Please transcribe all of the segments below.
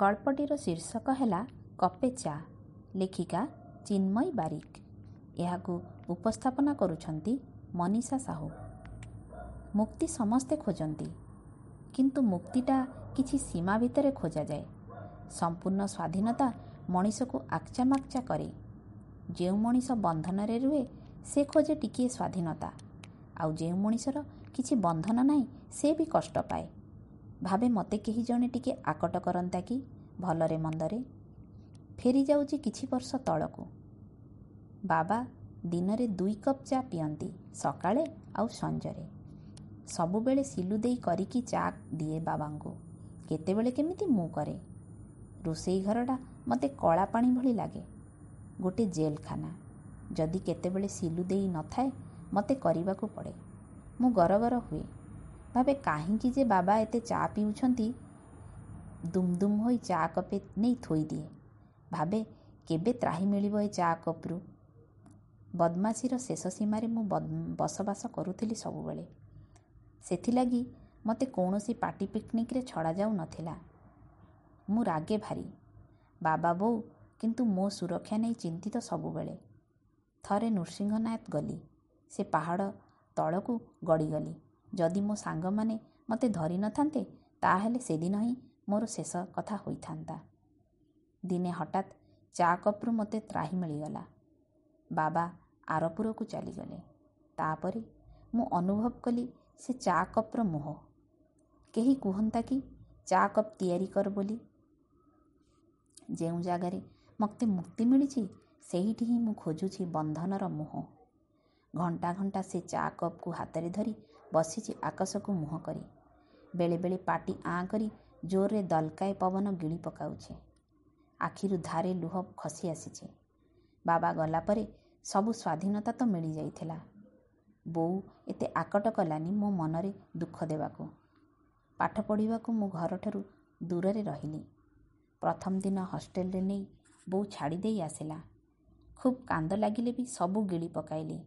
ଗଳ୍ପଟିର ଶୀର୍ଷକ ହେଲା କପେ ଚା ଲେଖିକା ଚିନ୍ମୟୀ ବାରିକ। ଏହାକୁ ଉପସ୍ଥାପନା କରୁଛନ୍ତି ମନୀଷା ସାହୁ। ମୁକ୍ତି ସମସ୍ତେ ଖୋଜନ୍ତି। କିନ୍ତୁ ମୁକ୍ତିଟା କିଛି ସୀମା ଭିତରେ ଖୋଜାଯାଏ। ସମ୍ପୂର୍ଣ୍ଣ ସ୍ୱାଧୀନତା ମଣିଷକୁ ଆକ୍ଚାମାକ୍ଚା କରେ। ଯେଉଁ ମଣିଷ ବନ୍ଧନରେ ରୁହେ ସେ ଖୋଜେ ଟିକିଏ ସ୍ୱାଧୀନତା। ଆଉ ଯେଉଁ ମଣିଷର କିଛି ବନ୍ଧନ ନାହିଁ ସେ ବି କଷ୍ଟ ପାଏ। ଭାବେ ମୋତେ କେହି ଜଣେ ଟିକେ ଆକଟ କରନ୍ତା କି ଭଲରେ ମନ୍ଦରେ? ଫେରିଯାଉଛି କିଛି ବର୍ଷ ତଳକୁ। ବାବା ଦିନରେ ଦୁଇ କପ୍ ଚା ପିଅନ୍ତି ସକାଳେ ଆଉ ସଞ୍ଜରେ। ସବୁବେଳେ ସିଲୁ ଦେଇ କରିକି ଚା ଦିଏ ବାବାଙ୍କୁ। କେତେବେଳେ କେମିତି ମୁଁ କରେ। ରୋଷେଇ ଘରଟା ମୋତେ କଳା ପାଣି ଭଳି ଲାଗେ। ଗୋଟେ ଜେଲଖାନା। ଯଦି କେତେବେଳେ ସିଲୁ ଦେଇ ନଥାଏ ମୋତେ କରିବାକୁ ପଡ଼େ। ମୁଁ ଗରଗର ହୁଏ। ଭାବେ କାହିଁକି ଯେ ବାବା ଏତେ ଚା ପିଉଛନ୍ତି ଦୁମ୍ ଦୁମ୍ ହୋଇ ଚା କପେ ନେଇ ଥୋଇଦିଏ ଭାବେ କେବେ ତ୍ରାହି ମିଳିବ ଏ ଚା କପ୍ରୁ ବଦମାସିର ଶେଷ ସୀମାରେ ମୁଁ ବସବାସ କରୁଥିଲି ସବୁବେଳେ। ସେଥିଲାଗି ମୋତେ କୌଣସି ପାର୍ଟି ପିକନିକ୍ରେ ଛଡ଼ାଯାଉ ନଥିଲା। ମୁଁ ରାଗେ ଭାରି। ବାବା ବୋଉ କିନ୍ତୁ ମୋ ସୁରକ୍ଷା ନେଇ ଚିନ୍ତିତ ସବୁବେଳେ। ଥରେ ନୃସିଂହନାଥ ଗଲି। ସେ ପାହାଡ଼ ତଳକୁ ଗଡ଼ିଗଲି। ଯଦି ମୋ ସାଙ୍ଗମାନେ ମୋତେ ଧରି ନଥାନ୍ତେ ତାହେଲେ ସେଦିନ ହିଁ ମୋର ଶେଷ କଥା ହୋଇଥାନ୍ତା। ଦିନେ ହଠାତ୍ ଚା କପ୍ରୁ ମୋତେ ତ୍ରାହି ମିଳିଗଲା। ବାବା ଆରପୁରକୁ ଚାଲିଗଲେ। ତାପରେ ମୁଁ ଅନୁଭବ କଲି ସେ ଚା କପ୍ର ମୋହ। କେହି କୁହନ୍ତା କି ଚା କପ୍ ତିଆରି କର ବୋଲି। ଯେଉଁ ଜାଗାରେ ମୋତେ ମୁକ୍ତି ମିଳିଛି ସେଇଠି ହିଁ ମୁଁ ଖୋଜୁଛି ବନ୍ଧନର ମୁହଁ। ଘଣ୍ଟା ଘଣ୍ଟା ସେ ଚା କପ୍କୁ ହାତରେ ଧରି ବସିଛି ଆକାଶକୁ ମୁହଁ କରି। ବେଳେବେଳେ ପାଟି ଆଁ କରି ଜୋରରେ ଦଲକାଏ ପବନ ଗିଳି ପକାଉଛି। ଆଖିରୁ ଧାରେ ଲୁହ ଖସି ଆସିଛି। ବାବା ଗଲା ପରେ ସବୁ ସ୍ୱାଧୀନତା ତ ମିଳିଯାଇଥିଲା ବୋଉ ଏତେ ଆକଟ କଲାନି ମୋ ମନରେ ଦୁଃଖ ଦେବାକୁ। ପାଠ ପଢ଼ିବାକୁ ମୁଁ ଘରଠାରୁ ଦୂରରେ ରହିଲି। ପ୍ରଥମ ଦିନ ହଷ୍ଟେଲରେ ନେଇ ବୋଉ ଛାଡ଼ି ଦେଇ ଆସିଲା। ଖୁବ୍ କାନ୍ଦ ଲାଗିଲେ ବି ସବୁ ଗିଳି ପକାଇଲି।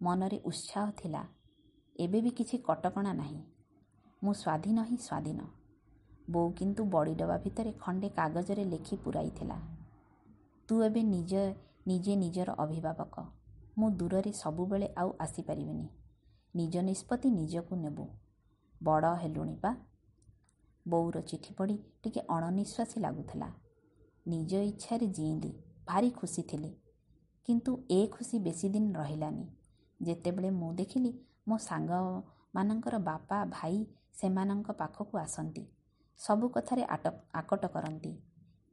ମନରେ ଉତ୍ସାହ ଥିଲା। ଏବେ ବି କିଛି କଟକଣା ନାହିଁ। ମୁଁ ସ୍ୱାଧୀନ ହିଁ ସ୍ୱାଧୀନ। ବୋଉ କିନ୍ତୁ ବଡ଼ି ଡବା ଭିତରେ ଖଣ୍ଡେ କାଗଜରେ ଲେଖି ପୁରାଇଥିଲା। ତୁ ଏବେ ନିଜ ନିଜେ ନିଜର ଅଭିଭାବକ। ମୁଁ ଦୂରରେ ସବୁବେଳେ ଆଉ ଆସିପାରିବିନି। ନିଜ ନିଷ୍ପତ୍ତି ନିଜକୁ ନେବୁ। ବଡ଼ ହେଲୁଣି ବା ବୋଉର ଚିଠି ପଢ଼ି ଟିକେ ଅଣନିଶ୍ୱାସୀ ଲାଗୁଥିଲା। ନିଜ ଇଚ୍ଛାରେ ଜିଇଁଲି ଭାରି ଖୁସି ଥିଲି। କିନ୍ତୁ ଏ ଖୁସି ବେଶୀ ଦିନ ରହିଲାନି। ଯେତେବେଳେ ମୁଁ ଦେଖିଲି ମୋ ସାଙ୍ଗମାନଙ୍କର ବାପା ଭାଇ ସେମାନଙ୍କ ପାଖକୁ ଆସନ୍ତି। ସବୁ କଥାରେ ଆକଟ କରନ୍ତି।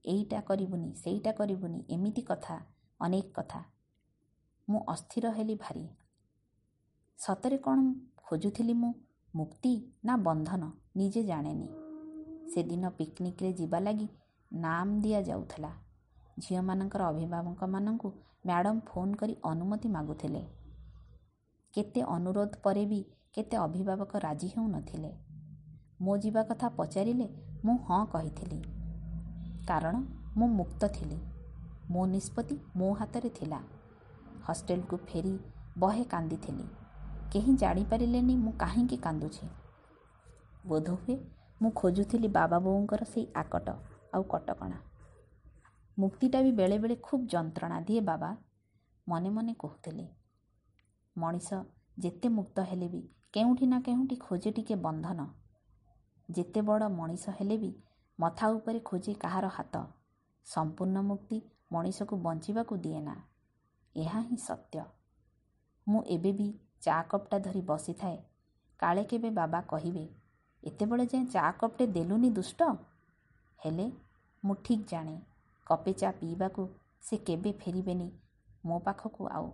ଏଇଟା କରିବୁନି ସେଇଟା କରିବୁନି ଏମିତି କଥା ଅନେକ କଥା। ମୁଁ ଅସ୍ଥିର ହେଲି ଭାରି। ସତରେ କ'ଣ ଖୋଜୁଥିଲି ମୁଁ? ମୁକ୍ତି ନା ବନ୍ଧନ? ନିଜେ ଜାଣେନି। ସେଦିନ ପିକନିକ୍ରେ ଯିବା ଲାଗି ନାମ ଦିଆଯାଉଥିଲା। ଝିଅମାନଙ୍କର ଅଭିଭାବକମାନଙ୍କୁ ମ୍ୟାଡ଼ାମ୍ ଫୋନ୍ କରି ଅନୁମତି ମାଗୁଥିଲେ। କେତେ ଅନୁରୋଧ ପରେ ବି କେତେ ଅଭିଭାବକ ରାଜି ହେଉନଥିଲେ ମୋ ଯିବା କଥା ପଚାରିଲେ ମୁଁ ହଁ କହିଥିଲି। କାରଣ ମୁଁ ମୁକ୍ତ ଥିଲି। ମୋ ନିଷ୍ପତ୍ତି ମୋ ହାତରେ ଥିଲା। ହଷ୍ଟେଲକୁ ଫେରି ବହେ କାନ୍ଦିଥିଲି। କେହି ଜାଣିପାରିଲେନି ମୁଁ କାହିଁକି କାନ୍ଦୁଛି। ବୋଧହୁଏ ମୁଁ ଖୋଜୁଥିଲି ବାବା ବୋଉଙ୍କର ସେଇ ଆକଟ ଆଉ କଟକଣା। ମୁକ୍ତିଟା ବି ବେଳେବେଳେ ଖୁବ୍ ଯନ୍ତ୍ରଣା ଦିଏ ବାବା। ମନେ ମନେ କହୁଥିଲି ମଣିଷ ଯେତେ ମୁକ୍ତ ହେଲେ ବି କେଉଁଠି ନା କେଉଁଠି ଖୋଜେ ଟିକେ ବନ୍ଧନ। ଯେତେ ବଡ଼ ମଣିଷ ହେଲେ ବି ମଥା ଉପରେ ଖୋଜେ କାହାର ହାତ। ସମ୍ପୂର୍ଣ୍ଣ ମୁକ୍ତି ମଣିଷକୁ ବଞ୍ଚିବାକୁ ଦିଏ ନା। ଏହା ହିଁ ସତ୍ୟ। ମୁଁ ଏବେ ବି ଚା କପ୍ଟା ଧରି ବସିଥାଏ। କାଳେ କେବେ ବାବା କହିବେ ଏତେବେଳେ ଯାଏଁ ଚା କପ୍ଟେ ଦେଲୁନି ଦୁଷ୍ଟ ହେଲେ ମୁଁ ଠିକ୍ ଜାଣେ କପେ ଚା ପିଇବାକୁ ସେ କେବେ ଫେରିବେନି ମୋ ପାଖକୁ ଆଉ।